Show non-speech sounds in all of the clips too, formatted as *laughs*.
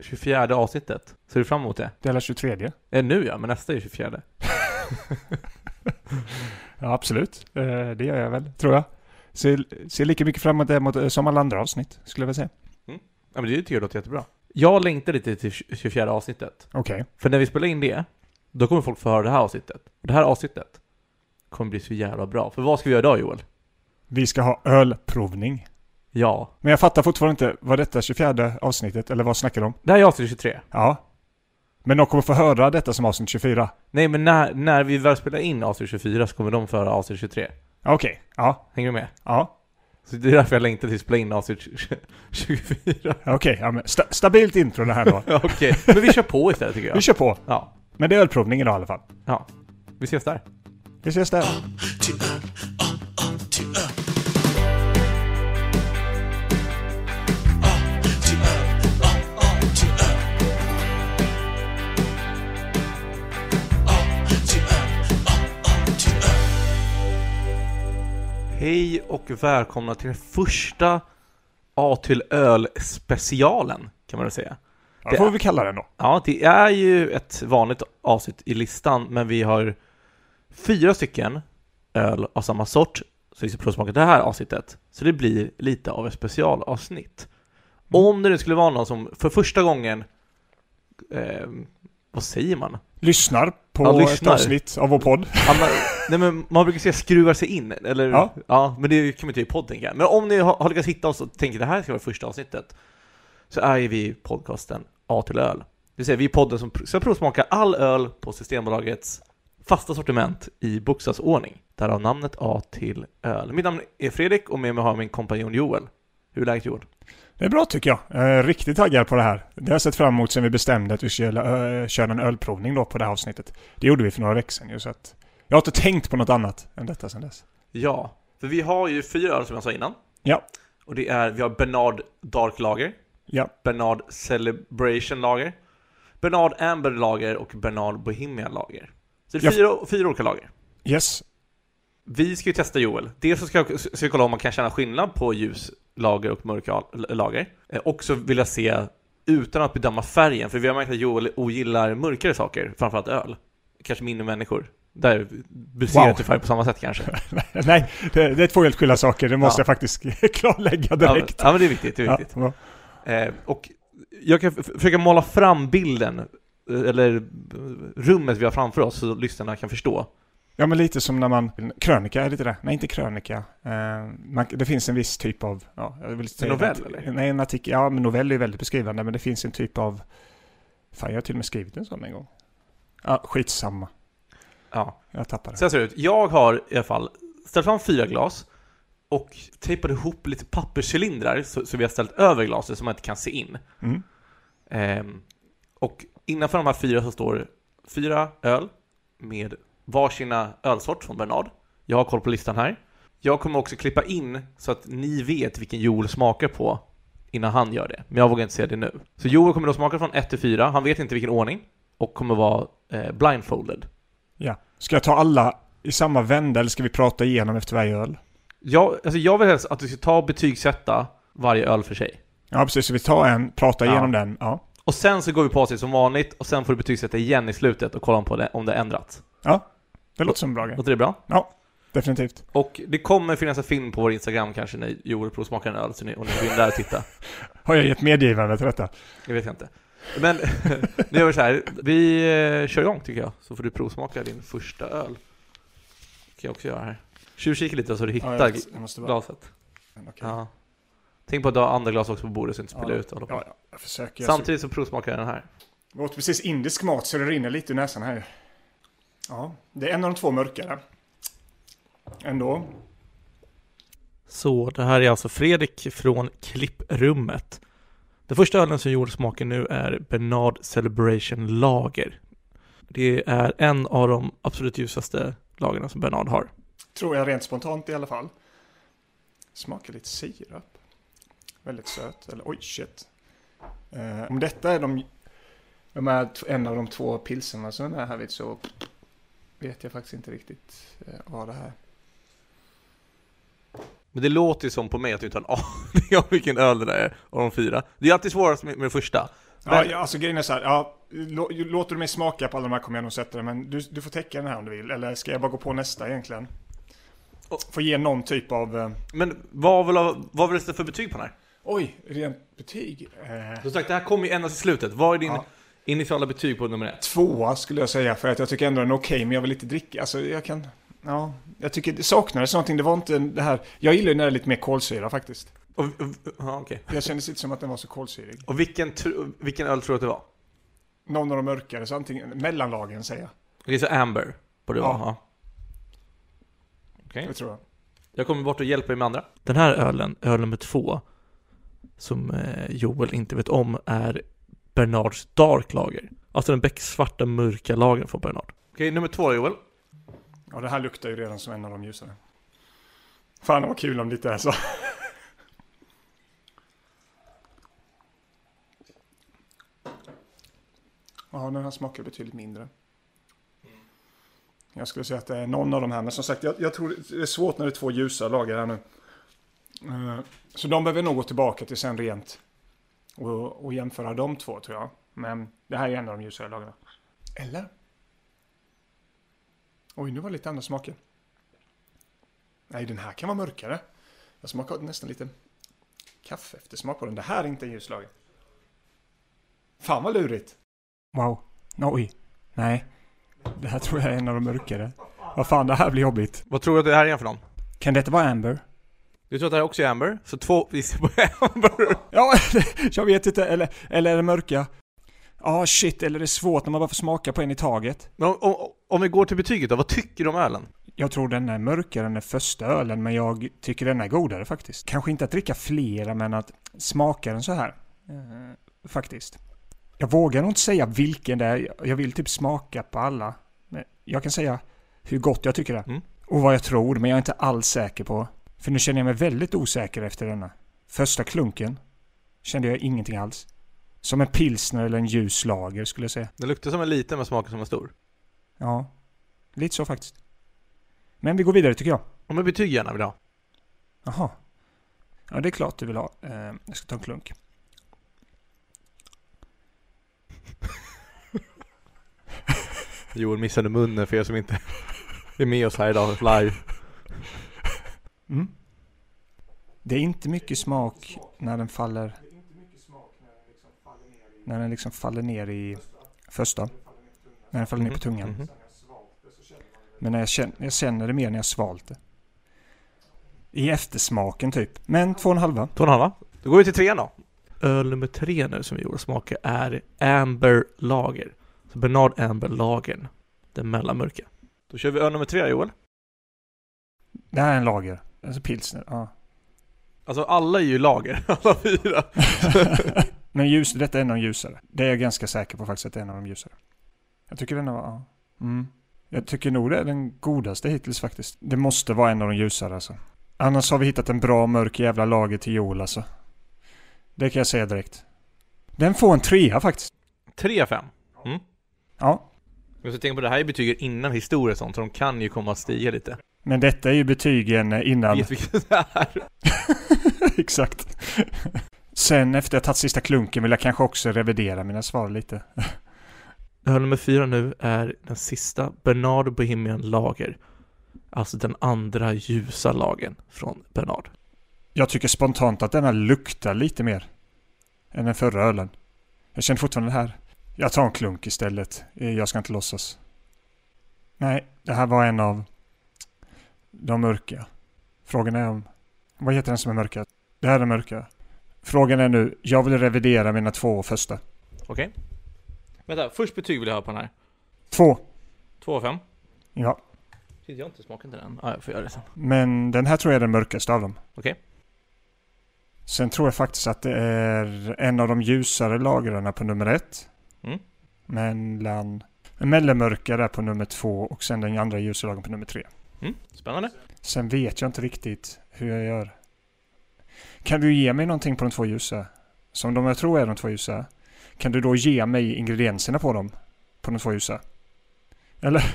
24 avsnittet. Ser du fram emot det? Det är 23. Eh, nu ja, men nästa är 24. *laughs* Ja, absolut. Eh, Det gör jag väl, tror jag. Ser, ser lika mycket fram emot det mot, som alla andra avsnitt, skulle jag vilja säga. Ja, men det tycker jag låter jättebra. Jag längtar lite till 24 avsnittet. Okej. För när vi spelar in det, då kommer folk få höra det här avsnittet. Det här avsnittet kommer bli så jävla bra. För vad ska vi göra idag Joel? Vi ska ha ölprovning. Ja, Men jag fattar fortfarande inte, var detta 24 avsnittet, eller vad snackar du om? det här är avsnitt 23. Ja. Men de kommer få höra detta som avsnitt 24? Nej, men när, när vi väl spelar in avsnitt 24 så kommer de få höra avsnitt 23. Okej. Ja. Hänger du med? Ja. Så det är därför jag längtar till att spela in avsnitt 24. Okej, ja, men sta stabilt intro det här då. Okej, men vi kör på istället tycker Vi jag. kör på. Ja, Men det är ölprovning idag i alla fall. ja. Vi ses där. Vi ses där. Hej och välkomna till den första A till öl-specialen, kan man väl säga. Ja, det får vi kalla den då. Ja, det är ju ett vanligt avsnitt i listan, men vi har fyra stycken öl av samma sort, så vi ska provsmaka det här avsnittet. Så det blir lite av ett specialavsnitt. Om det nu skulle vara någon som för första gången, eh, vad säger man? Lyssnar på Ja, ett lyssnar. avsnitt av vår podd. Ja, man, nej men man brukar säga skruvar sig in, eller? Ja. men det kan man inte göra i podd tänker jag. Men om ni har, har lyckats hitta oss och tänker det här ska vara första avsnittet, så är ju vi podcasten A till öl. Det vill säga vi är podden som ska provsmaka all öl på Systembolagets fasta sortiment i bokstavsordning. Därav namnet A till öl. Mitt namn är Fredrik och med mig har jag min kompanjon Joel. Hur är läget Joel? Det är bra tycker jag. Jag är riktigt taggad på det här. Det har jag sett fram emot sen vi bestämde att vi skulle ö, köra en ölprovning då på det här avsnittet. Det gjorde vi för några veckor sedan ju så att jag har inte tänkt på något annat än detta sedan dess. Ja, för vi har ju fyra öl som jag sa innan. Ja. Och det är, vi har Bernard Dark Lager, Ja. Bernard Celebration Lager, Bernard Amber Lager och Bernard Bohemian Lager. Så det är Ja. fyra, fyra olika lager. Yes. Vi ska ju testa Joel. Dels så ska jag, ska jag kolla om man kan känna skillnad på ljuslager och mörka lager. Eh, Och så vill jag se, utan att bedöma färgen, för vi har märkt att Joel ogillar mörkare saker, framförallt öl. Kanske mindre människor. Där du ser Wow. inte färg på samma sätt kanske. *laughs* Nej, det, det är två helt skilda saker. Det måste Ja. jag faktiskt *laughs* klarlägga direkt. ja, men det är viktigt. Det är viktigt. Ja. Eh, och jag kan försöka måla fram bilden, eh, eller rummet vi har framför oss, så lyssnarna kan förstå. Ja, men lite som när man... Krönika, är det inte det? Nej, inte krönika. Eh, man, det finns en viss typ av... Ja, jag vill säga novell, en, eller? Nej, en artikel. Ja, men novell är ju väldigt beskrivande, men det finns en typ av... Fan, jag har till och med skrivit en sån en gång. Ja, skitsamma. Ja. Jag tappade det. Så här ser det ut. Jag har i alla fall ställt fram fyra glas och tejpat ihop lite papperscylindrar så, så vi har ställt över glaset så man inte kan se in. Mm. Ehm, och innanför de här fyra så står fyra öl med varsina ölsort från Bernard. Jag har koll på listan här. Jag kommer också klippa in så att ni vet vilken Joel smakar på innan han gör det. Men jag vågar inte säga det nu. Så Joel kommer då smaka från 1 till 4. Han vet inte vilken ordning och kommer vara eh, blindfolded. Ja. Ska jag ta alla i samma vända eller ska vi prata igenom efter varje öl? Jag, alltså jag vill helst att du ska ta och betygsätta varje öl för sig. Ja, precis. Så vi tar en, pratar Ja. igenom den. Ja. Och sen så går vi på sig som vanligt och sen får du betygsätta igen i slutet och kolla om, på det, om det ändrats. ja. Det låter som en bra grej. Låter det bra? Ja, definitivt. Och det kommer finnas en film på vår Instagram kanske när Joel provsmakar en öl, så ni, och ni in där och titta. *laughs* Har jag gett medgivande till detta? Det vet jag inte. Men *laughs* nu gör vi så här. vi eh, kör igång tycker jag, så får du provsmaka din första öl. Det kan jag också göra här. Tjuvkika lite så du hittar Ja, jag, jag måste bara... glaset. Okej. Ja. Tänk på att du har andra glas också på bordet så inte spiller Ja, ut. Ja, ja, jag. Samtidigt så provsmakar jag den här. Jag åt precis indisk mat så det rinner lite ur näsan här. Ja, det är en av de två mörkare. Ändå. Så det här är alltså Fredrik från Klipprummet. Den första ölen som Joel smakar nu är Bernard Celebration Lager. Det är en av de absolut ljusaste lagerna som Bernard har. Tror jag rent spontant i alla fall. Smakar lite sirap. Väldigt söt. Eller oj, shit. Eh, om detta är de, de är en av de två pilserna som är med här vid så vet jag faktiskt inte riktigt eh, vad det här Men det låter ju som på mig att du inte har en *laughs* aning om vilken öl det där är av de fyra. Det är alltid svårast med, med det första. Ja, Men- ja, alltså grejen är så här, ja, lå, låter du mig smaka på alla de här kommer jag nog sätta det, men du, du får täcka den här om du vill. Eller ska jag bara gå på nästa egentligen? Och- Få ge någon typ av... Eh, Men vad vill, vad vill du sätta för betyg på den här? oj, rent betyg? Eh, Du har sagt det här kommer ju endast i slutet. Vad är din Ja. Initiala betyg på nummer ett? tvåa skulle jag säga, för att jag tycker ändå den är okej, men jag vill inte dricka. Alltså jag kan... Ja, jag tycker det saknades någonting. Det var inte det här... Jag gillar ju när det är lite mer kolsyra faktiskt. Och, och, ja, okej. Jag kändes inte som att den var så kolsyrig. och vilken, vilken öl tror du att det var? Någon av de mörkare, så antingen mellanlagen säger jag. Okej, så Amber borde det Ja. Ja. Okej. Det tror jag. Jag kommer bort och hjälper dig med andra. Den här ölen, öl nummer två, som eh, Joel inte vet om, är Bernards Dark Lager. Alltså den becksvarta mörka lagern från Bernard. Okej, nummer två Joel. Ja, det här luktar ju redan som en av de ljusare. Fan vad kul om det inte är så. *laughs* Ja, den här smakar betydligt mindre. Jag skulle säga att det är någon av de här, men som sagt, jag, jag tror det är svårt när det är två ljusa lager här nu. Eh, Så de behöver nog gå tillbaka till sen rent och, och jämföra de två tror jag. Men det här är en av de ljusare lagren. Eller? Oj, nu var det lite andra smaker. Nej, den här kan vara mörkare. Jag smakar nästan lite kaffe eftersmak på den. Det här är inte en ljuslager. Fan vad lurigt. Wow. Oj. Nej. Det här tror jag är en av de mörkare. Vad fan, det här blir jobbigt. Vad tror du att det här är för någon? Kan detta vara Amber? Du tror att det här också är Amber? Så två visar på *laughs* Amber. Ja, *laughs* jag vet inte. Eller, eller är det mörka? Ja, shit. Eller är det svårt när man bara får smaka på en i taget? Men om, om, om vi går till betyget då, vad tycker du om ölen? Jag tror den är mörkare än den första ölen, men jag tycker den är godare faktiskt. Kanske inte att dricka flera, men att smaka den så här. Eh, faktiskt. Jag vågar nog inte säga vilken det är. Jag vill typ smaka på alla. Men jag kan säga hur gott jag tycker det är. Mm. Och vad jag tror, men jag är inte alls säker på. För nu känner jag mig väldigt osäker efter denna. Första klunken kände jag ingenting alls. Som en pilsner eller en ljus lager skulle jag säga. Det luktar som en liten men smakar som en stor. Ja, lite så faktiskt. Men vi går vidare tycker jag. Och med betyg gärna vill ha. Jaha. Ja, det är klart du vill ha. Eh, jag ska ta en klunk. *laughs* Joel missade munnen för er som inte är med oss här idag live. Mm. Det är inte mycket smak när den faller... När den liksom faller ner i första. När den faller ner på tungan. Mhm. Men när jag, känner, jag känner det mer när jag svalt det. I eftersmaken typ. Men två och en halva. Två och en halva. Då går vi till trean då. Öl nummer tre nu som vi gjorde smaka är Amber Lager. Så Bernard Amber Lagern. Den mellanmörka. Då kör vi öl nummer tre Joel. Det här är en lager. Alltså pilsner. Ja. Alltså alla är ju lager, *laughs* alla fyra. *laughs* Men ljus, detta är en av de ljusare. Det är jag ganska säker på faktiskt att det är en av de ljusare. Jag tycker den var... Ja. Mm. Jag tycker nog det är den godaste hittills faktiskt. Det måste vara en av de ljusare alltså. Annars har vi hittat en bra mörk jävla lager till Joel alltså. Det kan jag säga direkt. Den får en trea faktiskt. Tre av fem. Ja. Men så tänk på det här är betygen innan historia och sånt, så de kan ju komma att stiga lite. Men detta är ju betygen innan. Vet vilket det är? *laughs* Exakt. Sen efter jag tagit sista klunken vill jag kanske också revidera mina svar lite. Öl nummer fyra nu är den sista Bernard Bohemian Lager. Alltså den andra ljusa lagen från Bernard. Jag tycker spontant att denna luktar lite mer. Än den förra ölen. Jag känner fortfarande det här. Jag tar en klunk istället. Jag ska inte låtsas. Nej, det här var en av de mörka. Frågan är om... Vad heter den som är mörka? Det här är mörka. Frågan är nu, jag vill revidera mina två första. Okej. Vänta, först betyg vill jag ha på den här. Två. Två av fem. Ja. Jag har inte smakat inte den. Ja, jag får göra det sen. Men den här tror jag är den mörkaste av dem. Okej. Sen tror jag faktiskt att det är en av de ljusare lagren på nummer ett. Mm. Mellan... Mellanmörka där på nummer två och sen den andra ljusa lagen på nummer tre. Mm, spännande. Sen vet jag inte riktigt hur jag gör. Kan du ge mig någonting på de två ljusa? Som de jag tror är de två ljusa. Kan du då ge mig ingredienserna på dem? På de två ljusa? Eller? *laughs*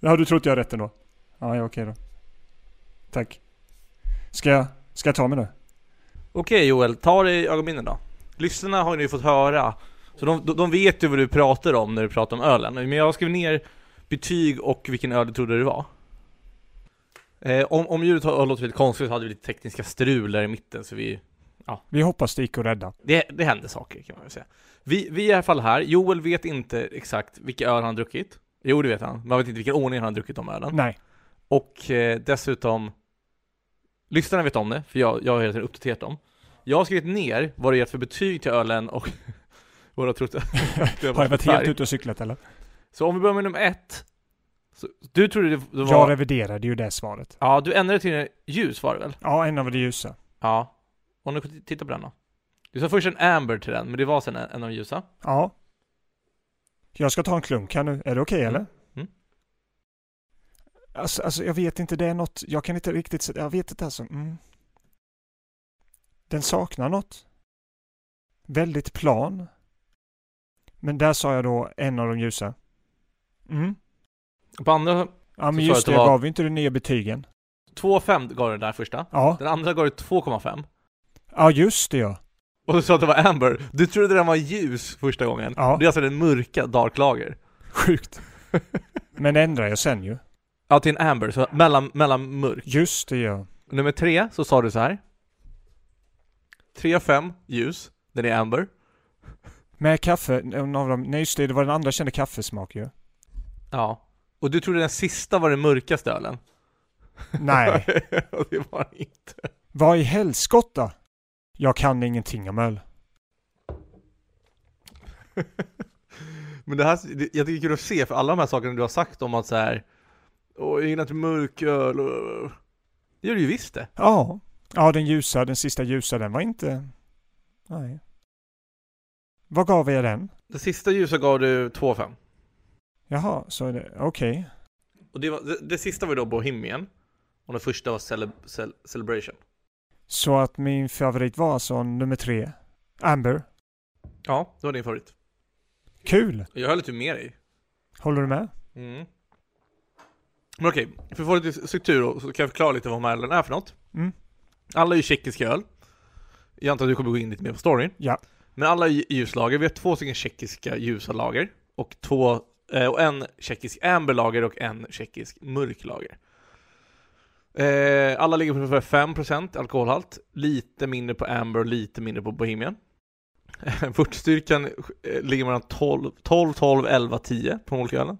Ja, du tror att jag har rätt ändå? Ja, ja okej då. Tack. Ska jag, ska jag ta mig nu? Okej Joel, ta dig i ögonbindel då. Lyssnarna har ju nu fått höra Så de, de- de vet ju vad du pratar om när du pratar om ölen. Men jag skrev ner betyg och vilken öl du trodde det var. Eh, om, om ljudet har låtit lite konstigt så hade vi lite tekniska strul där i mitten så vi Vi hoppas det gick att rädda. Det, det hände saker kan man väl säga. Vi, vi är i alla fall här. Joel vet inte exakt vilka öl han druckit. Jo, det vet han. Man vet inte vilken ordning han har druckit de ölen. Nej. Och eh, dessutom, lyssnarna vet om det, för jag, jag har hela tiden uppdaterat dem. Jag har skrivit ner vad det gett för betyg till ölen och vad du har trott Har jag varit helt ute och cyklat eller? Så om vi börjar med nummer ett. Så, du trodde det, var... Jag reviderade ju det svaret. Ja, du ändrade till ljus var det väl? Ja, en av de ljusa. Ja. Och nu titta på den då. Du sa först en amber till den, men det var sen en, en av de ljusa. Ja. Jag ska ta en klunk här nu. Är det okej Mm. eller? Mm. Alltså, alltså, jag vet inte, det är något, jag kan inte riktigt, jag vet inte alltså. Mm. Den saknar något. Väldigt plan. Men där sa jag då en av de ljusa. Mm. På andra, Ja men just det var- gav ju inte de nya betygen. 2,5 gav du den där första. Ja, Den andra gav du 2,5. ja just det ja. Och du sa att det var amber. Du trodde den var ljus första gången. Ja. Det är alltså den mörka dark lager. Sjukt. *laughs* Men det ändrar jag sen ju. Ja, till en amber, så mellan, mellan mörk. Just det ja. Nummer tre, så sa du så här. 3 av 5 ljus, den är amber. Med kaffe, en av dem, nej just det, det var den andra kände kaffesmak ju. Ja. Och du trodde den sista var den mörkaste ölen. Nej. *laughs* Det var den inte. Vad i helskotta? Jag kan ingenting om öl. *laughs* Men det här, det- jag tycker det är kul att se, för alla de här sakerna du har sagt om att så här. Åh, jag gillar inte mörköl och... Det gör du ju visst det. Ja. Ja, den ljusa, den sista ljusa, den var inte... Nej. Vad gav jag den? Det sista ljusa gav du 2 av 5. Jaha, så är det, okej. Och det, var, det, det sista var då Bohemian. Och den första var Cele, Cele, Celebration. Så att min favorit var alltså nummer tre. Amber. Ja, det var din favorit. Kul! Jag höll lite med dig. Håller du med? Mm. Men okej, för att få lite struktur då, så kan jag förklara lite vad ölen är för något. Mm. Alla är ju tjeckiska öl. Jag antar att du kommer gå in lite mer på storyn. Ja. Men alla är ju ljuslager. Vi har två stycken tjeckiska ljusa lager. Och, två, och en tjeckisk amberlager och en tjeckisk mörklager. Eh, alla ligger på ungefär 5% alkoholhalt. Lite mindre på amber och lite mindre på bohemian. Eh, ligger mellan 12, 12, 12, 11, 10 på de olika ölen.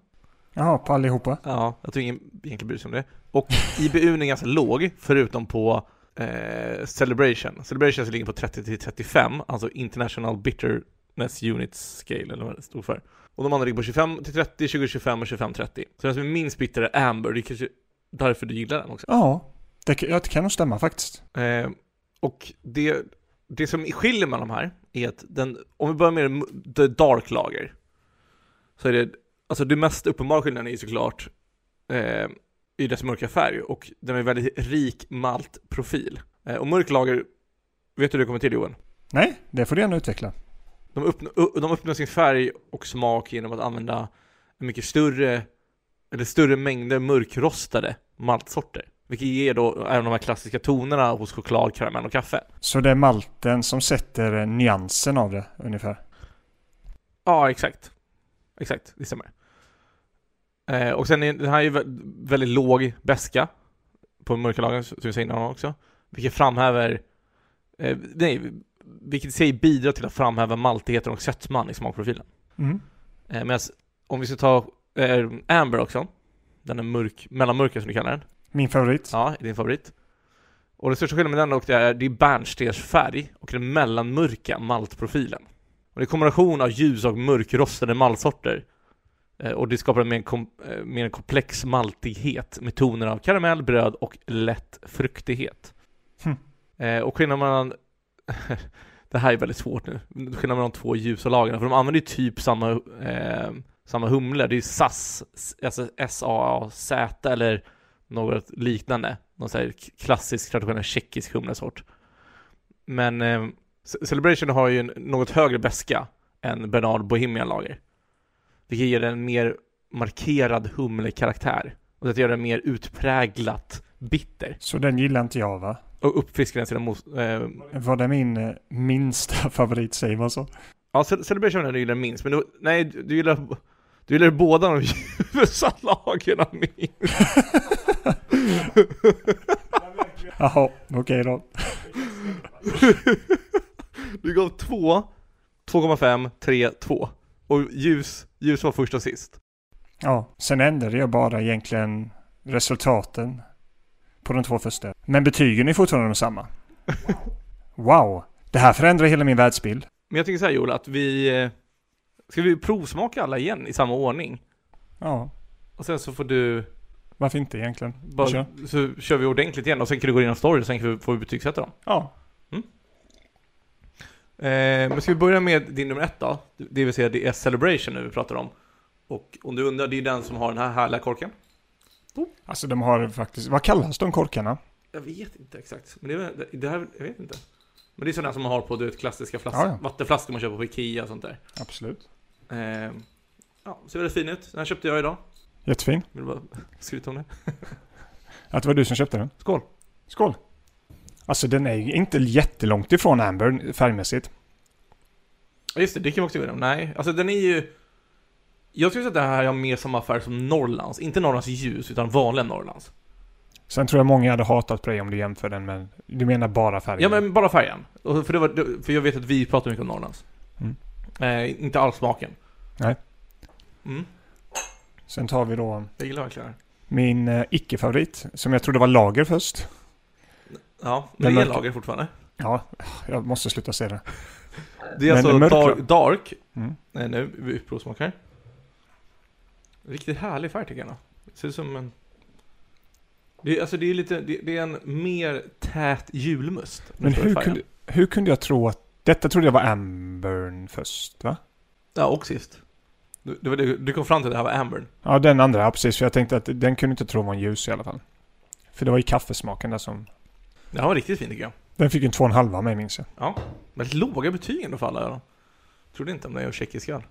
Jaha, på allihopa. Ja, jag tror ingen egentligen bryr sig om det. Och IBUn är ganska låg, förutom på eh, Celebration. Celebration ligger på 30-35, alltså International Bitterness Units Scale, eller vad det står för. Och de andra ligger på 25-30, 20-25 och 25-30. Så den som är minst bitter är Amber, det är kanske därför du gillar den också. Ja, det, kan- ja, det kan nog stämma faktiskt. Eh, och det, det som skiljer mellan de här är att den, om vi börjar med the dark lager, så är det, alltså det mest uppenbara skillnaden är ju såklart eh, i dess mörka färg och den är väldigt rik maltprofil. Eh, och mörk lager, vet du hur det kommer till Johan? Nej, det får du gärna utveckla. De, uppn- u- de uppnår sin färg och smak genom att använda mycket större, eller större mängder mörkrostade maltsorter. Vilket ger då även de här klassiska tonerna hos choklad, karamell och kaffe. Så det är malten som sätter eh, nyansen av det ungefär. Ja, exakt. Exakt, det stämmer. Eh, och sen är den här är ju vä- väldigt låg beska på mörkerlagen, som vi sa innan också. Vilket framhäver, eh, nej, vilket i sig bidrar till att framhäva maltigheten och sötman i smakprofilen. Mm. Eh, Medan om vi ska ta eh, Amber också, den är mörk, mellanmörka som du kallar den. Min favorit. Ja, din favorit. Och den största skillnaden med den och det är, det är bärnstensfärg och den mellanmörka maltprofilen. Och det är kombination av ljus och mörkrostade maltsorter. Eh, och det skapar en mer, kom, eh, mer komplex maltighet med toner av karamell, bröd och lätt fruktighet. Hm. Eh, och skillnaden mellan *laughs* det här är väldigt svårt nu. Skillnaden mellan de två ljusa lagren, för de använder ju typ samma, eh, samma humle. Det är SAS, alltså S-A-A-Z eller något liknande. Någon sån här klassisk traditionell tjeckisk humlesort. Men eh, Celebration har ju en något högre beska än Bernard Bohemian Lager. Vilket ger den en mer markerad humlekaraktär. Och det gör den mer utpräglat bitter. Så den gillar inte jag va? Och uppfriskar den sina mos... Eh, Var det min eh, minsta *laughs* favorit, säger man så? Ja, Ce- Celebration är du gillar minst, men du, nej, du gillar, du gillar båda de ljusa lagen minst. *laughs* Jaha, okej då. *laughs* Du gav 2, 2,5, 3, 2. Och ljus, ljus var först och sist. Ja, sen ändrade jag bara egentligen resultaten på de två första. Men betygen är fortfarande de samma. Wow! Det här förändrar hela min världsbild. Men jag tänker så här Joel, att vi... eh, Ska vi provsmaka alla igen i samma ordning? Ja, Och sen så får du... varför inte egentligen? Bara, Kör. Så kör vi ordentligt igen och sen kan du gå igenom story och sen får vi betygsätta dem. Ja, Eh, men ska vi börja med din nummer ett då? Det vill säga det är Celebration nu vi pratar om. Och om du undrar, det är den som har den här härliga korken. Alltså de har faktiskt... Vad kallas de korkarna? Jag vet inte exakt. Men det, det här, jag vet inte. Men det är sådana som man har på du vet, klassiska flask, Ja, ja. vattenflaskor man köper på Ikea och sånt där. Absolut. Eh, ja, ser väldigt fin ut. Den här köpte jag idag. Jättefin. Vill bara skryta om det. Att det var du som köpte den. Skål! Skål! Alltså den är ju inte jättelångt ifrån Amber färgmässigt. Ja just det, det kan vi också igenom. Nej, alltså den är ju... Jag skulle säga att det här har mer samma färg som Norrlands. Inte Norrlands ljus, utan vanliga Norrlands. Sen tror jag många hade hatat på dig om du jämför den med... Du menar bara färgen? Ja men bara färgen. Och För, det var, för jag vet att vi pratar mycket om Norrlands. Mm. Eh, inte alls smaken. Nej. Mm, Sen tar vi då jag gillar verkligen min eh, icke-favorit, som jag trodde var lager först. Ja, Den men det är lager fortfarande. Ja, jag måste sluta se det. Det är Men alltså den dark, dark. Mm. Nej, nu, vi provsmakar. Riktigt härlig färg tycker jag. Det ser ut som en... Det är, alltså det är lite, det, det är en mer tät julmust. Men du hur kunde, hur kunde jag tro att... Detta trodde jag var Ambern först, va? Ja, och sist. Du, det, du kom fram till att det här var Amber. Ja, den andra, ja, precis. För jag tänkte att den kunde inte tro var en ljus i alla fall. För det var ju kaffesmaken där som... Den var riktigt fin tycker jag. Den fick en två och en halva av mig minns jag. Ja. Väldigt låga betyg ändå för alla. Ja. Trodde inte om det är tjeckisk öl.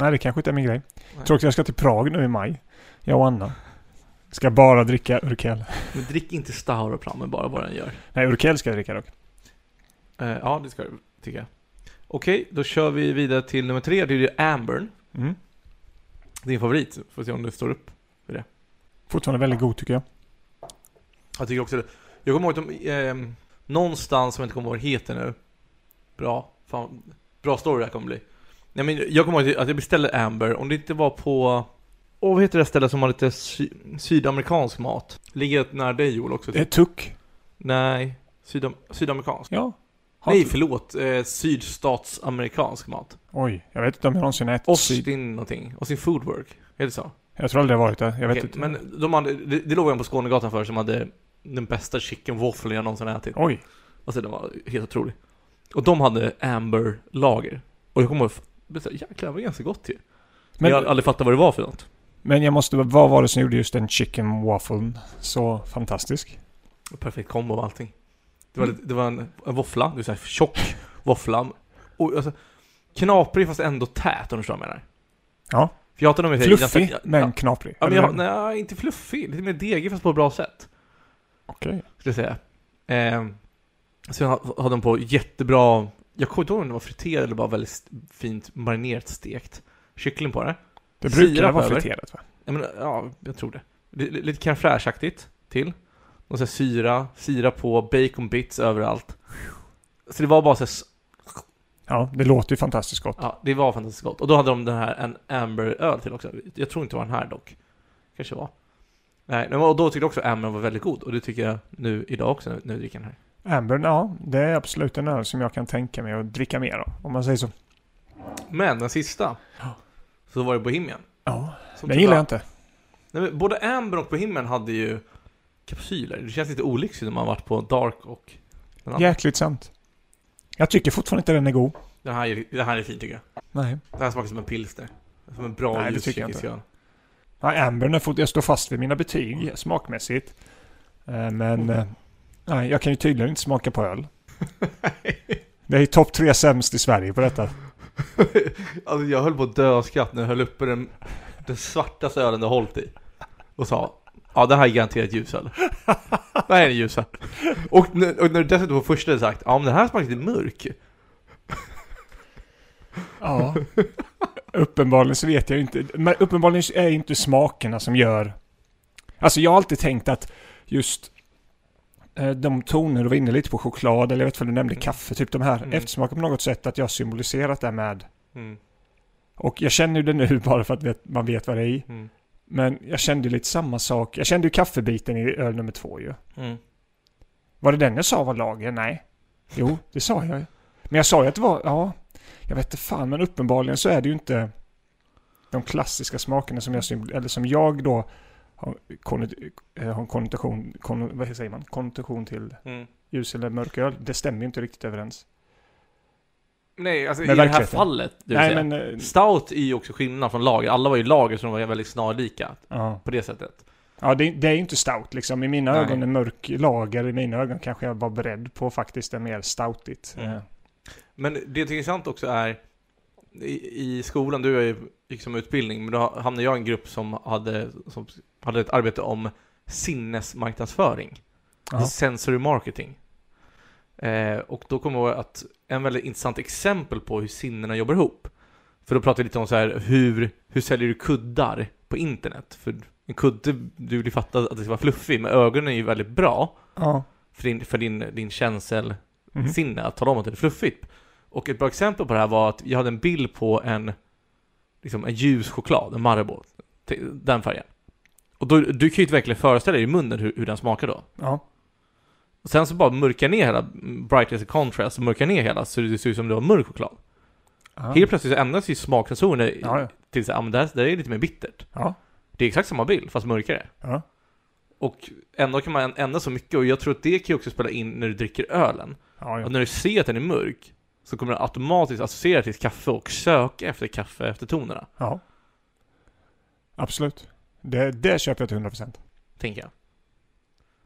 Nej, det kanske inte är min grej. Nej. Tror också jag ska till Prag nu i maj. Jag och Anna. Ska bara dricka Urkel. Men drick inte Stauropram, men bara vad den gör. Nej, Urkel ska jag dricka dock. Eh, ja, det ska du, tycker jag. Okej, då kör vi vidare till nummer tre. Det är ju Ambern. Mm. Din favorit. Får se om det står upp. Fortfarande väldigt god tycker jag. Jag tycker också det. Jag kommer ihåg att de, ehm, någonstans, som jag inte kommer ihåg vad det heter nu. Bra. Fan, bra story det här kommer bli. Nej, men jag kommer ihåg att jag beställde Amber, om det inte var på... Åh, vad heter det stället som har lite sy sydamerikansk mat? Ligger nära dig Joel också? Är tuck. Nej, sydam sydamerikansk. Ja. Har Nej, förlåt. Eh, sydstatsamerikansk mat. Oj, jag vet inte om jag någonsin ätit syd. Austin någonting. Austin Foodwork. Är det så? Jag tror aldrig jag varit där. Jag vet Okej, inte. Men de hade, det, det låg en på Skånegatan för som hade den bästa chicken waffle jag någonsin ätit. Oj. Alltså den var helt otrolig. Och de hade Amber-lager. Och jag kommer ihåg, jäklar det var ganska gott ju. Men jag har aldrig fattat vad det var för något. men jag måste... Vad var det som gjorde just den chicken wafflen så fantastisk? Perfekt kombo av allting. Det var, Mm. det var en, en våffla, det vill säga tjock våffla. Och alltså, knaprig fast ändå tät om du förstår vad jag menar. Ja. För jag hatar Fluffig, ja, men Ja, knaprig. ja, men jag, nej, inte fluffig. Lite mer degig fast på ett bra sätt. Okej. Skulle jag säga. Så jag hade den på jättebra, jag kommer inte ihåg om det var friterad eller bara väldigt fint marinerat stekt kyckling på det. Det brukar vara friterat va? Jag menar, ja, jag tror det. Lite, lite crème fraîche-aktigt till. Och så syra, syra på, bacon bits överallt. Så det var bara så här, Ja, det låter ju fantastiskt gott. ja, det var fantastiskt gott. Och då hade de den här, en Amber-öl till också. Jag tror inte det var den här dock. Kanske var. Nej, men och då tyckte jag också Amber var väldigt god. Och det tycker jag nu idag också, när jag dricker den här. Amber, ja, det är absolut en öl som jag kan tänka mig att dricka mer av. Om man säger så. Men den sista, Ja. så var det Bohemian. Ja, Som det typ gillar jag inte. Nej, men både Amber och Bohemian hade ju kapsyler. Det känns lite olyckligt när man varit på Dark och den andra. Jäkligt sant. Jag tycker fortfarande inte den är god. Den, här är, den här är fin tycker jag. Nej. Den här smakar som en pilsner. Som en bra Nej, det tycker jag inte. öl. Ambern är fort, jag står fast vid mina betyg smakmässigt. Eh, Men eh, nej, jag kan ju tydligen inte smaka på öl. Det är ju topp tre sämst i Sverige på detta. *laughs* alltså jag höll på att dö av skratt när jag höll uppe den, den svartaste ölen du hållit i. Och sa Ja det här är garanterat ljusöl. Det här är en ljusöl. Och och när du dessutom på första hade sagt Ja men den här smakar lite mörk. Ja. uppenbarligen så vet jag inte. Men uppenbarligen är det inte smakerna som gör... Alltså jag har alltid tänkt att just de toner du var inne lite på choklad, eller jag vet vad du nämnde Mm. kaffe, typ de här Mm. eftersmaken på något sätt, att jag symboliserat det med... Mm. Och jag känner ju det nu *laughs* bara för att vet, man vet vad det är i. Mm. Men jag kände ju lite samma sak. Jag kände ju kaffebiten i öl nummer två ju. Mm. Var det den jag sa var lager? Nej. Jo, det sa jag ju. Men jag sa ju att det var, ja, jag vet inte fan, men uppenbarligen så är det ju inte de klassiska smakerna som jag, symbol- eller som jag då har, konnot- eh, en konnotation, kon, vad säger man, konnotation till Mm. ljus eller mörk öl. Det stämmer ju inte riktigt överens. Nej, alltså Med i det här fallet, det Nej, säga. men... eh, Stout är ju också skillnad från lager. Alla var ju lager de var väldigt snarlika Ja, på det sättet. ja det, det är ju inte stout liksom. I mina Nej. ögon, en mörk lager, i mina ögon kanske jag var beredd på faktiskt en mer stoutigt. Mm. Eh, Men det som är intressant också är i, i skolan, du är ju gick som utbildning, men då hamnade jag i en grupp som hade, som hade ett arbete om sinnesmarknadsföring. ja. Sensory marketing. Eh, och då kommer jag ihåg att en väldigt intressant exempel på hur sinnena jobbar ihop. För då pratar vi lite om så här, hur, hur säljer du kuddar på internet? För en kudde, du vill fatta att det ska vara fluffig, men ögonen är ju väldigt bra Ja. för din, för din, din känsel, Mhm. sinne att tala om att det är fluffigt. Och ett bra exempel på det här var att jag hade en bild på en, liksom en ljus choklad, en Marabou, den färgen. Och då, du kan ju inte verkligen föreställa dig i munnen hur, hur den smakar då. Ja. Och sen så bara mörka ner hela, brightness and contrast, och mörka ner hela så det ser ut som det var mörk choklad. Ja. Helt plötsligt så ändras ju smaksensorerna Ja, ja. till så här, ah, men det här, det här är lite mer bittert. Ja. Det är exakt samma bild, fast mörkare. Ja. Och ändå kan man ändra så mycket, och jag tror att det kan ju också spela in när du dricker ölen. Ja, ja. Och när du ser att den är mörk, så kommer den automatiskt associera till kaffe och söka efter kaffe efter tonerna, ja. Absolut. Det, det köper jag till 100%. tänker jag.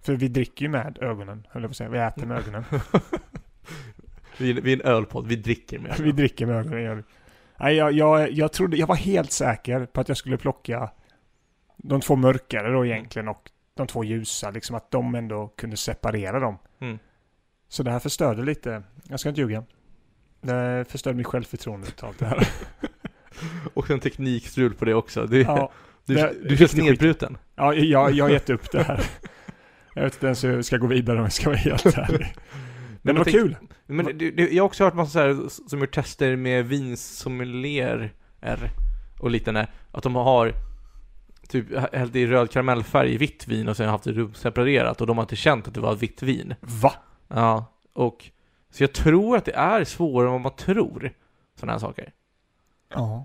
För vi dricker ju med ögonen, höll jag på att säga. Vi äter med ögonen. *laughs* Vi, vi är en ölpodd, vi dricker med vi dricker med ögonen, gör vi. Nej, jag, jag, jag trodde, jag var helt säker på att jag skulle plocka de två mörkare då egentligen och de två ljusa, liksom att de ändå kunde separera dem. Mm. Så det här förstörde lite, jag ska inte ljuga. Det förstörde mitt självförtroende totalt det här. *laughs* Och en teknikstrul på det också. Du, ja, du, det- du känns nedbruten. ja jag, jag har gett upp det här. Jag vet inte ens hur jag ska gå vidare om jag ska vara helt *laughs* ärlig. Men det var kul. Men det, det, jag har också hört massa så här, som gör tester med vinsommelier och liknande. Att de har typ hällt i röd karamellfärg i vitt vin och sen haft det rumsseparerat och de har inte känt att det var vitt vin. Va? Ja, och så jag tror att det är svårare än vad man tror. Sådana här saker. Ja.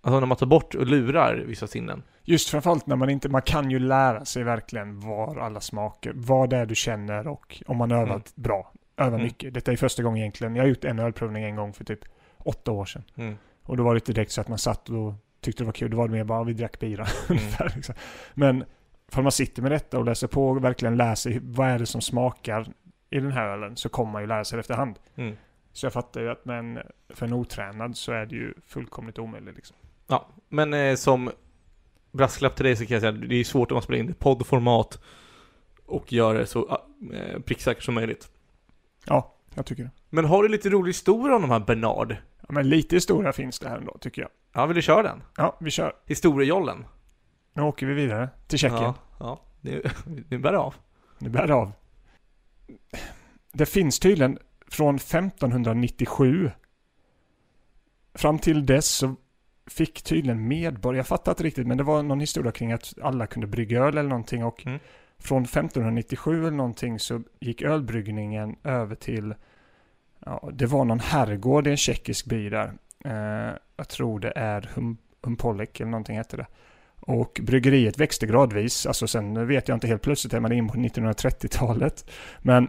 Alltså när man tar bort och lurar vissa sinnen. Just framförallt när man inte, man kan ju lära sig verkligen var alla smaker, vad det är du känner och om man övat Mm. bra, övar Mm. mycket. Detta är första gången egentligen, jag har gjort en ölprovning en gång för typ åtta år sedan. Mm. Och då var det inte direkt så att man satt och tyckte det var kul, då var det mer bara vi drack bira *laughs* Mm. Liksom. Men för man sitter med detta och läser på och verkligen läser vad är det som smakar i den här ölen så kommer man ju lära sig det efterhand. Mm. Så jag fattar ju att men för en otränad så är det ju fullkomligt omöjligt liksom. Ja, men eh, som brasklapp till dig så kan jag säga att det är svårt om man spelar in det i poddformat och gör det så eh, pricksäkert som möjligt. Ja, jag tycker det. Men har du lite rolig historia om de här Bernard? Ja, men lite historia finns det här ändå tycker jag. Ja, vill du köra den? Ja, vi kör. Historiejollen? Nu åker vi vidare till Tjeckien. Ja, ja. Nu, *laughs* nu bär det av. Nu bär det av. Det finns tydligen från 1597 fram till dess så fick tydligen medborgare, jag fattar inte riktigt, men det var någon historia kring att alla kunde brygga öl eller någonting och Mm. från 1597 eller någonting så gick ölbryggningen över till, ja, det var någon herrgård i en tjeckisk by där. Eh, jag tror det är hum, Humpolek eller någonting hette det. Och bryggeriet växte gradvis, alltså sen vet jag inte helt plötsligt är man in på 1930-talet. Men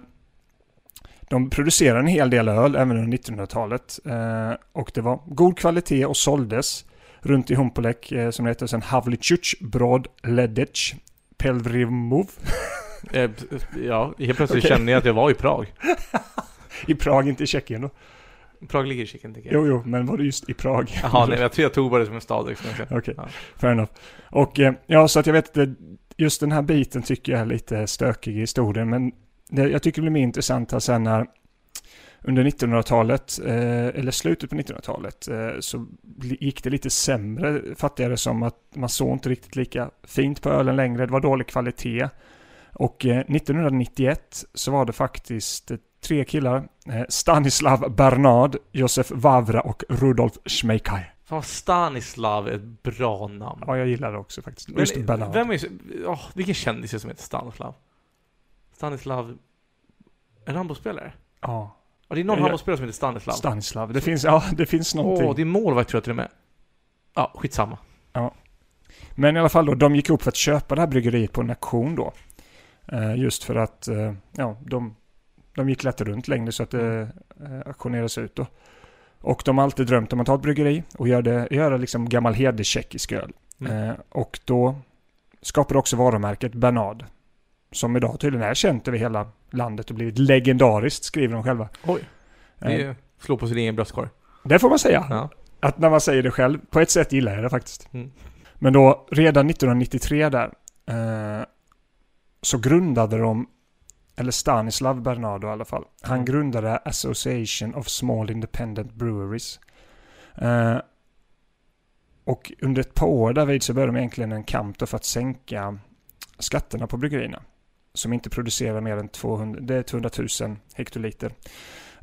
de producerade en hel del öl även under 1900-talet. Eh, och det var god kvalitet och såldes runt i Humpolek eh, som det heter sen Havliczuc Brod Ledec Pelvrimov Eh, ja, helt plötsligt Okej. kände jag att jag var i Prag. *laughs* i Prag, inte i Tjeckien då. Prag ligger i Tjeckien, tycker jag. Jo, jo, men var det just i Prag? Jaha, nej, jag tror jag tog bara det som en stad. Liksom. *laughs* Okej, Ja. fair enough. Och eh, ja, så att jag vet inte, just den här biten tycker jag är lite stökig i historien, men det, jag tycker det blir mer intressant här sen när under 1900-talet, eh, eller slutet på 1900-talet, eh, så gick det lite sämre, jag det som, att man såg inte riktigt lika fint på ölen längre, det var dålig kvalitet. Och eh, 1991 så var det faktiskt tre killar, eh, Stanislav Bernard, Josef Vavra och Rudolf Schmeikaj. Fan, Stanislav är ett bra namn. Ja, jag gillar det också faktiskt. Men, Just Bernard. Vem är så, oh, vilken kändis är som heter Stanislav? Stanislav... En handbollsspelare? Ja, Ja, det är någon Ja, handbollsspelare som heter Stanislav. Stanislav. Det finns, ja, det finns Åh, någonting. det är målvakt tror jag till och med. Ja, skitsamma. Men i alla fall då, de gick upp för att köpa det här bryggeriet på en auktion då. Eh, just för att, eh, ja, de, de gick lätt runt längre så att det eh, auktionerades ut då. Och de har alltid drömt om att ha ett bryggeri och göra, göra liksom gammal hederlig tjeckisk öl. Mm. Eh, och då skapade också varumärket Bernard. Som idag tydligen är känt över hela landet och blivit legendariskt, skriver de själva. Oj. Eh, Det slår på sin egen bröstkorg. det får man säga. Ja. Att när man säger det själv, på ett sätt gillar jag det faktiskt. Mm. Men då, redan 1993 där, eh, så grundade de, eller Stanislav Bernardo i alla fall, han Mm. grundade Association of Small Independent Breweries. Eh, och under ett par år därvid så började de egentligen en kamp för att sänka skatterna på bryggerierna. Som inte producerar mer än 200, det är 200 000 hektoliter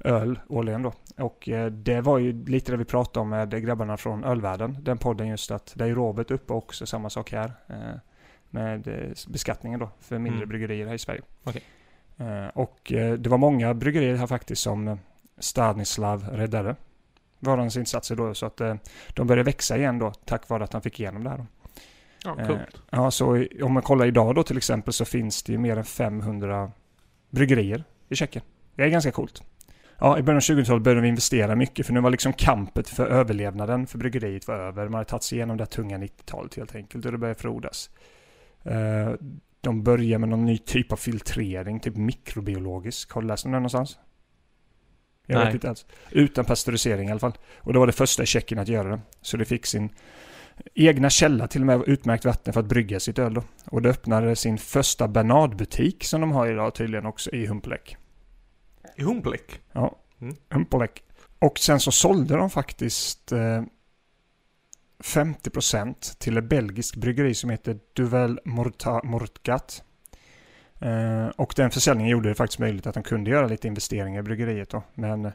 öl årligen då. Och eh, det var ju lite det vi pratade om med grabbarna från ölvärlden. Den podden just att det är Robert uppe också, samma sak här. Eh, med eh, beskattningen då för mindre Mm. bryggerier här i Sverige. Okej. Eh, och eh, det var många bryggerier här faktiskt som Stanislav räddade. Var hans insatser då så att eh, de började växa igen då tack vare att han fick igenom det här. Då. Ja, coolt. Ja, så om man kollar idag då till exempel så finns det ju mer än 500 bryggerier i Tjeckien. Det är ganska coolt. Ja, i början av 2000-talet började vi investera mycket för nu var liksom kampet för överlevnaden för bryggeriet var över. Man hade tagit sig igenom det tunga 90-talet helt enkelt och det började frodas. De började med någon ny typ av filtrering, typ mikrobiologisk. Har du läst om det någonstans? Jag Nej. vet inte alls. Utan pasteurisering i alla fall. Och det var det första i Tjeckien att göra det. Så det fick sin egna källa till och med utmärkt vatten för att brygga sitt öl då. Och det öppnade sin första Bernardbutik som de har idag tydligen också i Humpelek. I Humpelek? Ja, Mm. Humpelek. Och sen så sålde de faktiskt eh, 50% till ett belgiskt bryggeri som heter Duvel Morta- Mortgat. Eh, och den försäljningen gjorde det faktiskt möjligt att de kunde göra lite investeringar i bryggeriet då. Men,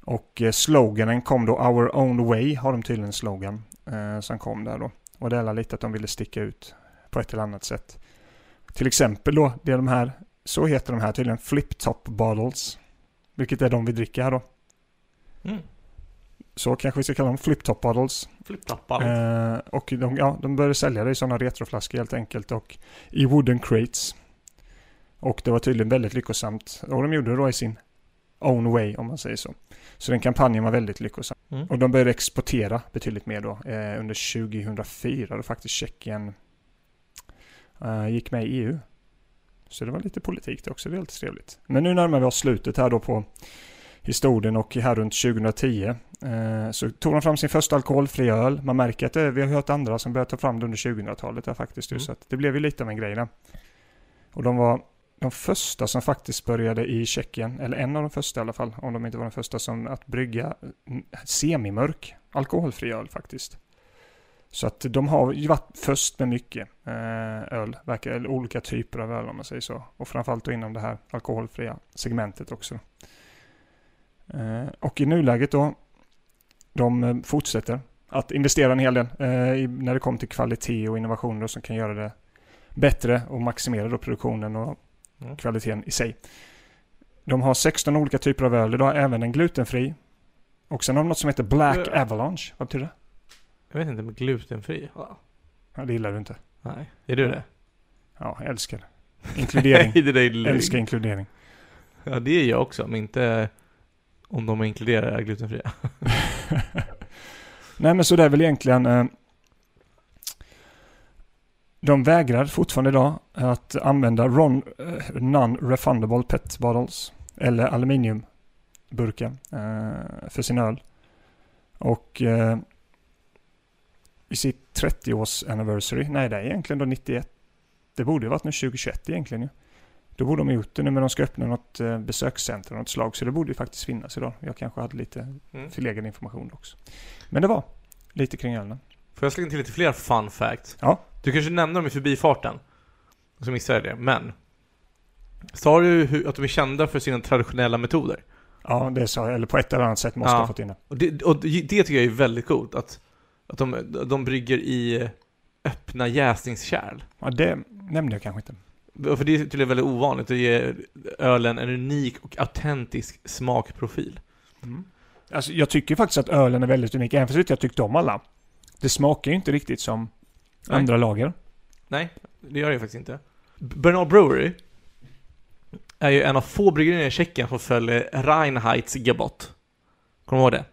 och eh, sloganen kom då Our Own Way har de tydligen en slogan eh, som kom där då. Och det är lite att de ville sticka ut på ett eller annat sätt. Till exempel då, det är de här, så heter de här tydligen Flip Top Bottles. Vilket är de vi dricker här då. Mm. Så kanske vi ska kalla dem Flip Top Bottles. Flipptappar. Eh, och de, ja, de började sälja det i sådana retroflaskor helt enkelt och i wooden crates. Och det var tydligen väldigt lyckosamt. Och de gjorde det då i sin own way om man säger så. Så den kampanjen var väldigt lyckosam. Mm. Och de började exportera betydligt mer då. Eh, under 2004 då faktiskt Tjeckien eh, gick med i EU. Så det var lite politik det också, det är lite trevligt. Men nu närmar vi oss slutet här då på historien och här runt 2010 eh, så tog de fram sin första alkoholfria öl. Man märker att det, vi har hört andra som börjat ta fram det under 2000-talet där faktiskt. Mm. Så det blev ju lite av en grej där. Och de var de första som faktiskt började i Tjeckien, eller en av de första i alla fall, om de inte var de första som att brygga semimörk alkoholfri öl faktiskt. Så att de har ju varit först med mycket eh, öl, eller olika typer av öl om man säger så. Och framförallt då inom det här alkoholfria segmentet också. Eh, och i nuläget då, de eh, fortsätter att investera en hel del eh, när det kommer till kvalitet och innovationer som kan göra det bättre och maximera då produktionen och Mm. kvaliteten i sig. De har 16 olika typer av öl idag, även en glutenfri. Och sen har de något som heter Black Ja. Avalanche. Vad betyder det? Jag vet inte, men glutenfri? Ja. Ja, det gillar du inte. Nej. Är du det? Ja, jag älskar det. Inkludering. *laughs* Nej, det älskar inkludering. Ja, det är jag också, men inte om de inkluderar glutenfria. *laughs* Nej, men så det är väl egentligen... Eh, de vägrar fortfarande idag att använda ron, eh, non-refundable pet bottles eller aluminiumburkar eh, för sin öl. Och eh, i sitt 30-års anniversary, nej det är egentligen då 91, det borde ju varit nu 2021 egentligen ju. Då borde de ha gjort det nu men de ska öppna något eh, besökscenter av något slag. Så det borde ju faktiskt finnas idag. Jag kanske hade lite Mm. förlegad information också. Men det var lite kring ölen. Får jag slänga till lite fler fun facts? Ja. Du kanske nämnde dem i förbifarten. Och så missade jag det, men. Sa du att de är kända för sina traditionella metoder? Ja, det sa jag. Eller på ett eller annat sätt måste Ja. ha fått in det. Och det, och det tycker jag är väldigt coolt. Att, att de, de brygger i öppna jäsningskärl. Ja, det nämnde jag kanske inte. För det är tydligen väldigt ovanligt. Det ger ölen en unik och autentisk smakprofil. Alltså, jag tycker faktiskt att ölen är väldigt unik, även fast jag tyckte om alla. Det smakar ju inte riktigt som Nej. andra lager. Nej, det gör det faktiskt inte. Bernard Brewery är ju en av få bryggerierna i Tjeckien som följer Reinheitsgebot. Kommer du ihåg det?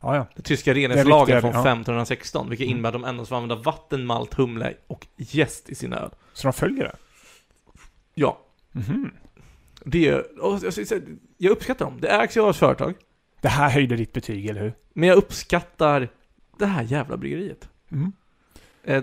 Ja, ja. Det tyska riktiga- från ja. 1516, vilket Mm. innebär att de endast får använda vatten, malt, humle och jäst i sin öl. Så de följer det? Ja, Mhm. det är, och jag, uppskattar dem. Det ägs ju av ett företag, Det här höjde ditt betyg, eller hur? men jag uppskattar det här jävla bryggeriet. Mm. Eh,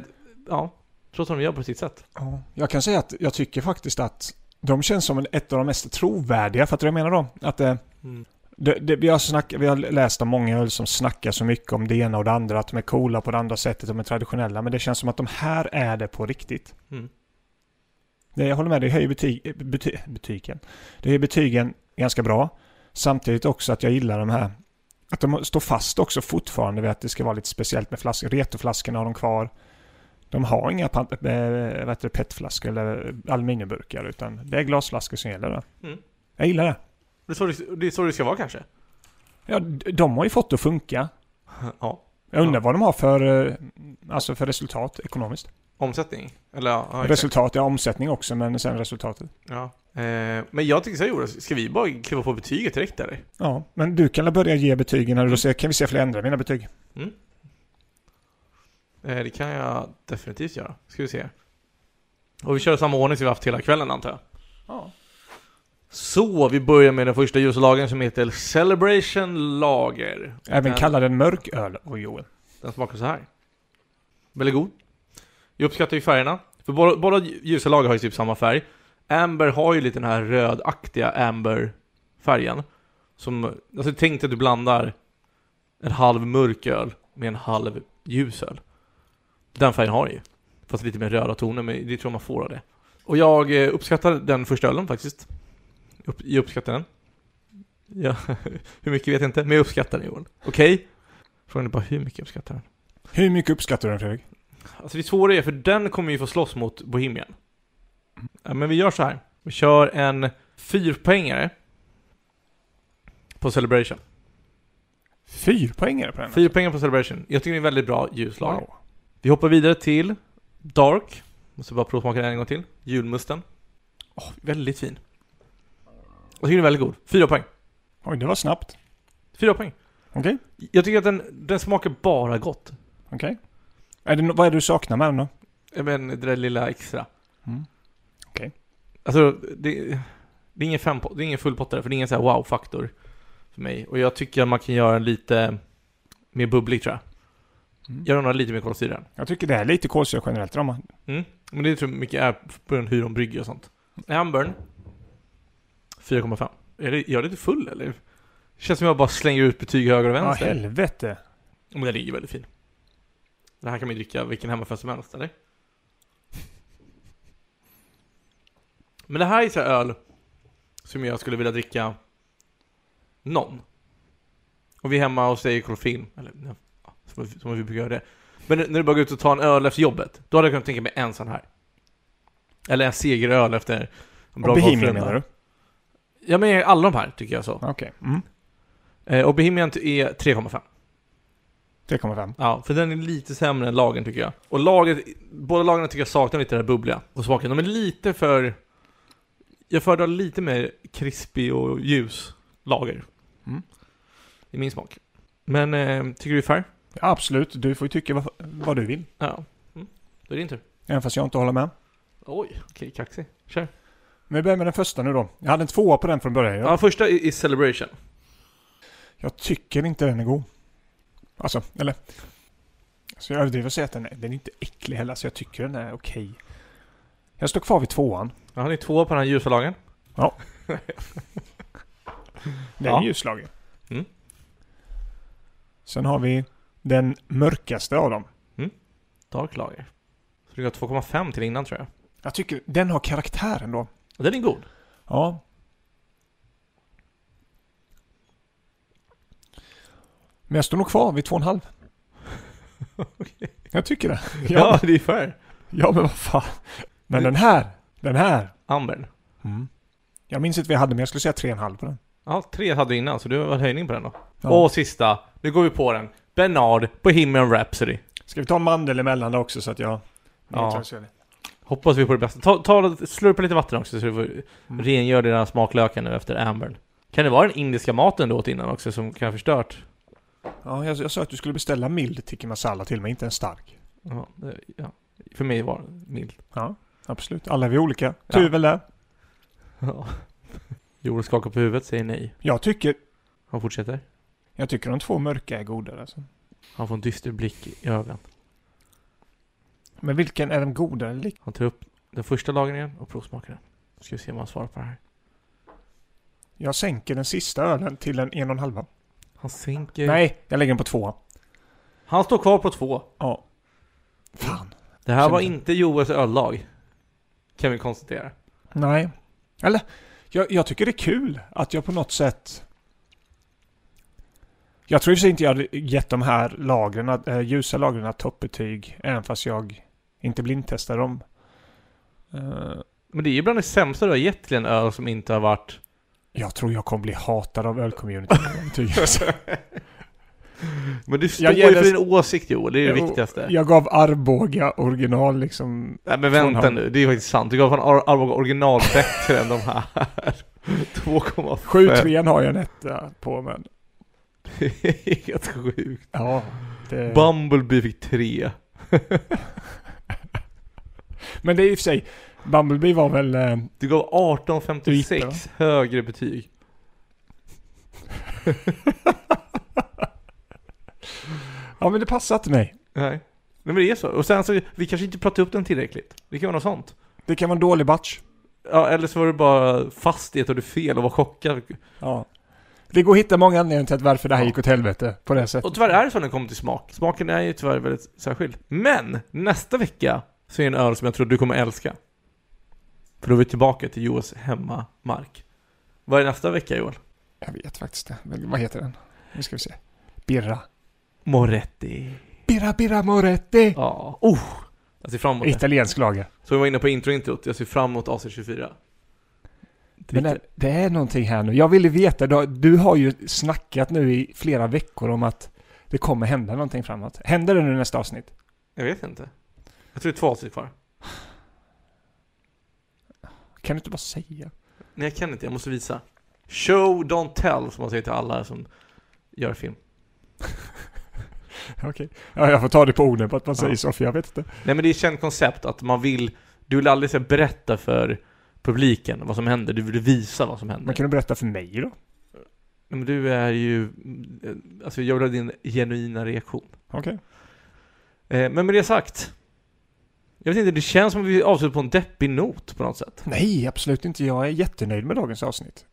ja, trots att de gör på sitt sätt. Ja. Jag kan säga att jag tycker faktiskt att de känns som ett av de mest trovärdiga, för att jag menar då? Att det, Mm. det, det, vi, har snack, vi har läst om många öl som snackar så mycket om det ena och det andra, att de är coola på det andra sättet, de är traditionella, men det känns som att de här är det på riktigt. Mm. Jag håller med, det höjer betyg, bety, betygen. Det höjer betygen ganska bra. Samtidigt också att jag gillar de här, att de står fast också fortfarande vid att det ska vara lite speciellt med flaskor. Retoflaskorna har de kvar. De har inga eh, det, petflaskor eller aluminiumburkar utan det är glasflaskor som gäller. Då. Mm. Jag gillar det. Det, är så det, det är så det ska vara kanske. Ja, de har ju fått det att funka. Ja. Jag undrar Ja. vad de har för, eh, alltså för resultat ekonomiskt. Omsättning? Eller ja, resultat, ja omsättning också men sen resultatet. Ja. Eh, men jag tycker så här, Jonas, ska vi bara kliva på betyget direkt eller? Ja, men du kan väl börja ge betygen och då ser, kan vi se om jag ändra mina betyg. Eh, det kan jag definitivt göra. Ska vi se. Och vi kör samma ordning som vi haft hela kvällen antar jag. Ja. Så, vi börjar med den första ljuslagen som heter Celebration Lager. Även Den- kalla den mörköl, och Joel. Den smakar så här. Väldigt god. Jag uppskattar ju färgerna. För båda, båda ljusa lager har ju typ samma färg. Amber har ju lite den här rödaktiga amber-färgen. Som, alltså tänk dig att du blandar en halv mörk öl med en halv ljus öl. Den färgen har ju. Fast lite mer röda toner, men det tror jag man får av det. Och jag eh, uppskattar den första ölen faktiskt. Upp, jag uppskattar den. Ja, *laughs* hur mycket vet jag inte, men jag uppskattar den Joel. Okej? Frågan är bara hur mycket jag uppskattar den. Hur mycket uppskattar du den Fredrik? Alltså det svåra är, för den kommer ju få slåss mot Bohemian. Ja, men vi gör så här. Vi kör en fyrpoängare på Celebration. Fyrpoängare på den? Fyrpoängare på Celebration. Jag tycker det är en väldigt bra ljuslag. Wow. Vi hoppar vidare till Dark. Måste bara provsmaka den en gång till. Julmusten. Åh, väldigt fin. Jag tycker den är väldigt god. Fyra poäng. Oj, det var snabbt. Fyra poäng. Okej, Jag tycker att den, den smakar bara gott. okej. Är det, no- vad är det du saknar med den då? Men det där lilla extra. Mm. Okej. Alltså, det, det är ingen fem, det är ingen fullpottare, för det är ingen så här wow-faktor för mig. Och jag tycker att man kan göra den lite mer bubblig tror jag. Mm. Göra den lite mer kolsyra. Jag tycker det är lite kolsyra generellt dem. Mm. Men det tror jag mycket är på grund av hur de brygger och sånt. Ambern 4,5. Är det, jag är lite full eller? Känns som jag bara slänger ut betyg höger och Ja, vänster. helvete. Men den är ju väldigt fin. Det här kan man ju dricka vilken hemmafest som helst, eller? Men det här är så här öl som jag skulle vilja dricka någon. Och vi är hemma och säger kollofin, eller ja, som, som vi brukar göra det. Men när du bara går ut och tar en öl efter jobbet, då hade jag kunnat tänka mig en sån här. Eller en segeröl efter en bra Och Bohemian menar du? Ja men alla de här tycker jag så. Okej. Mm. Eh, och Bohemian är 3,5. 3,5. Ja, för den är lite sämre än lagen tycker jag. Och laget, båda lagen tycker jag saknar lite det här bubbliga och smaken. De är lite för... Jag föredrar lite mer krispig och ljus lager. Mm. I min smak. Men, eh, tycker du är fair? Ja, absolut, du får ju tycka vad, vad du vill. Ja. Mm. Då är det din tur. Även fast jag inte håller med. Oj, okej, kaxig. Kör. Men vi börjar med den första nu då. Jag hade en tvåa på den från början. Ja, Jag, första är, är Celebration. jag tycker inte den är god. Alltså, eller... Så jag överdriver att säga att den är, den är inte äcklig heller, så jag tycker den är okej. Jag står kvar vid tvåan. Har ni två på den här ljusa lagen. *laughs* Det är Ja. ljuslager. Mm. Sen har vi den mörkaste av dem. Dark lager. Så det går 2,5 till innan tror jag. Jag tycker den har karaktär ändå. Och den är god. Ja. Men jag står nog kvar vid två och en halv. *laughs* Jag tycker det. *laughs* Ja, Ja, det är fair. ja men vad fan. Men den här, den här. Ambern. Jag minns inte vad jag hade, men jag skulle säga tre och en halv på den. Ja, tre hade du innan, så du har höjning på den då. Ja. Och sista, nu går vi på den. Bernard på Bohemian Rhapsody. Ska vi ta en mandel emellan då också så att jag... Ja. Hoppas vi på det bästa. Ta, ta, slurpa lite vatten också så du får Mm. rengör dina smaklökar nu efter Ambern. Kan det vara den indiska maten du åt innan också som kan ha förstört? Ja, jag, jag sa att du skulle beställa mild tikka masala till mig, inte en stark. Ja, det, ja. För mig var det mild. Ja, absolut. Alla är vi olika. Ja. Tur väl det. Ja. *laughs* Joel skakar på huvudet, säger nej. Jag tycker, Han fortsätter. jag tycker de två mörka är godare alltså. Han får en dyster blick i ögonen. Men vilken är den godare lik? Han tar upp den första lagringen och provsmakar den. Ska vi se om han svarar på det här. Jag sänker den sista ölen till en en och en halva. Han sänker... Nej, jag lägger den på två. Han står kvar på två. Ja. Fan. Det här var Kände- inte Joels öllag. Kan vi konstatera. Nej. Eller, jag, jag tycker det är kul att jag på något sätt... Jag tror i och för sig inte jag hade gett de här lagren, äh, ljusa lagren toppbetyg, även fast jag inte blindtestar dem. Eh, Men det är ju bland det sämsta du har gett till en öl som inte har varit... jag tror jag kommer bli hatad av ölcommunityn. betygen. *laughs* Men du står Jag ju för din åsikt Joel, det är det Jo, viktigaste. jag gav Arboga original liksom. Nej men vänta nu, det är faktiskt sant. Du gav fan Ar- Arboga original bättre än de här. *laughs* 2,5. 7-3 har jag en etta på men... Det *laughs* är Helt sjukt. Ja. Det... Bumblebee fick 3. Men det är i och för sig, Bumblebee var väl... Eh, Du gav Du gick det, 18,56 högre betyg. *laughs* ja men det passar inte mig. Nej. Men det är så. Och sen så, vi kanske inte pratade upp den tillräckligt. Det kan vara något sånt. Det kan vara en dålig batch. Ja, eller så var du bara fast i att du fel och var chockad. Ja. Det går att hitta många anledningar till att varför det här gick åt helvete på det sättet. Och tyvärr är det så när det kommer till smak. Smaken är ju tyvärr väldigt särskild. Men nästa vecka så är det en öl som jag tror du kommer älska. För då är vi tillbaka till Joels hemmamark. Vad är nästa vecka Joel? Jag vet faktiskt det. Men vad heter den? Nu ska vi se. Birra. Moretti. Birra Birra Moretti! Ja. Oh! Jag ser fram emot det. Italiensk lager. Så vi var inne på intro-introt. Jag ser fram emot AC24. Men det, det är någonting här nu. Jag ville veta, du, du har ju snackat nu i flera veckor om att det kommer hända någonting framåt. Händer det nu nästa avsnitt? Jag vet inte. Jag tror det är två avsnitt kvar. Kan du inte bara säga? Nej, jag kan inte. Jag måste visa. Show, don't tell, som man säger till alla som gör film. *laughs* Okej. Ja, jag får ta det på orden på att man Ja. säger så, för jag vet inte. Nej, men det är ett känt koncept att man vill... Du vill aldrig så berätta för publiken vad som händer. Du vill visa vad som händer. Men kan du berätta för mig då? Nej, Men du är ju... Alltså, jag vill ha din genuina reaktion. Okej. Eh, men med det sagt. Jag vet inte, det känns som att vi avslutar på en deppig not på något sätt. Nej, absolut inte. Jag är jättenöjd med dagens avsnitt.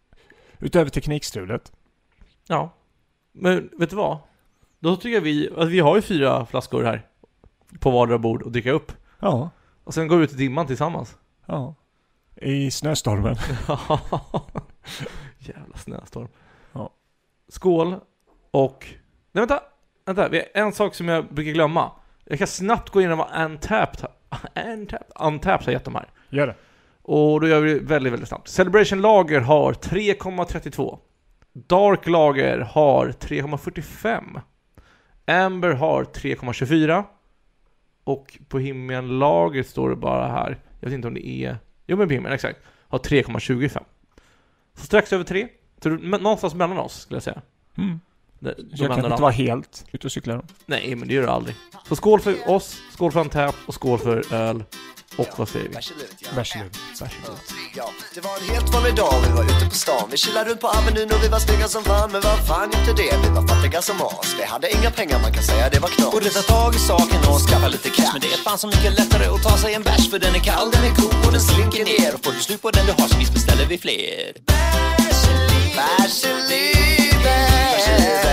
Utöver teknikstrulet. Ja. Men vet du vad? Då tycker jag vi... Alltså, vi har ju fyra flaskor här. På vardera bord och dricka upp. Ja. Och sen går vi ut i dimman tillsammans. Ja. I snöstormen. *laughs* Jävla snöstorm. Ja. Skål och... Nej vänta! Vänta, vi har en sak som jag brukar glömma. Jag kan snabbt gå igenom vad Untapped, Untapped har gett de här. Gör det. Och då gör vi det väldigt, väldigt snabbt. Celebration Lager har 3,32. Dark Lager har 3,45. Amber har 3,24. Och Bohemian Lager står det bara här. Jag vet inte om det är... Jo men Bohemian, exakt. Har 3,25. Så strax över 3. Så det- men någonstans mellan oss, skulle jag säga. Mm. De, Jag kan inte vara helt ute och cykla då. Nej, men det gör du aldrig. Så skål för oss, skål för Untapped och skål för öl. Och vad säger vi? Varsågod. Ja, det var en helt vanlig dag, vi var ute på stan. Vi chillade runt på Avenyn och vi var snygga som fan. Men vad fan hjälpte det? Vi var fattiga som as. Vi hade inga pengar, man kan säga. Det var knas Borde ta tag i saken och skaffa lite cash. Men det är fan så mycket lättare att ta sig en bärs För den är kall, den är god och den slinker ner. Och får du slut på den du har så visst beställer vi fler. Bärs i livet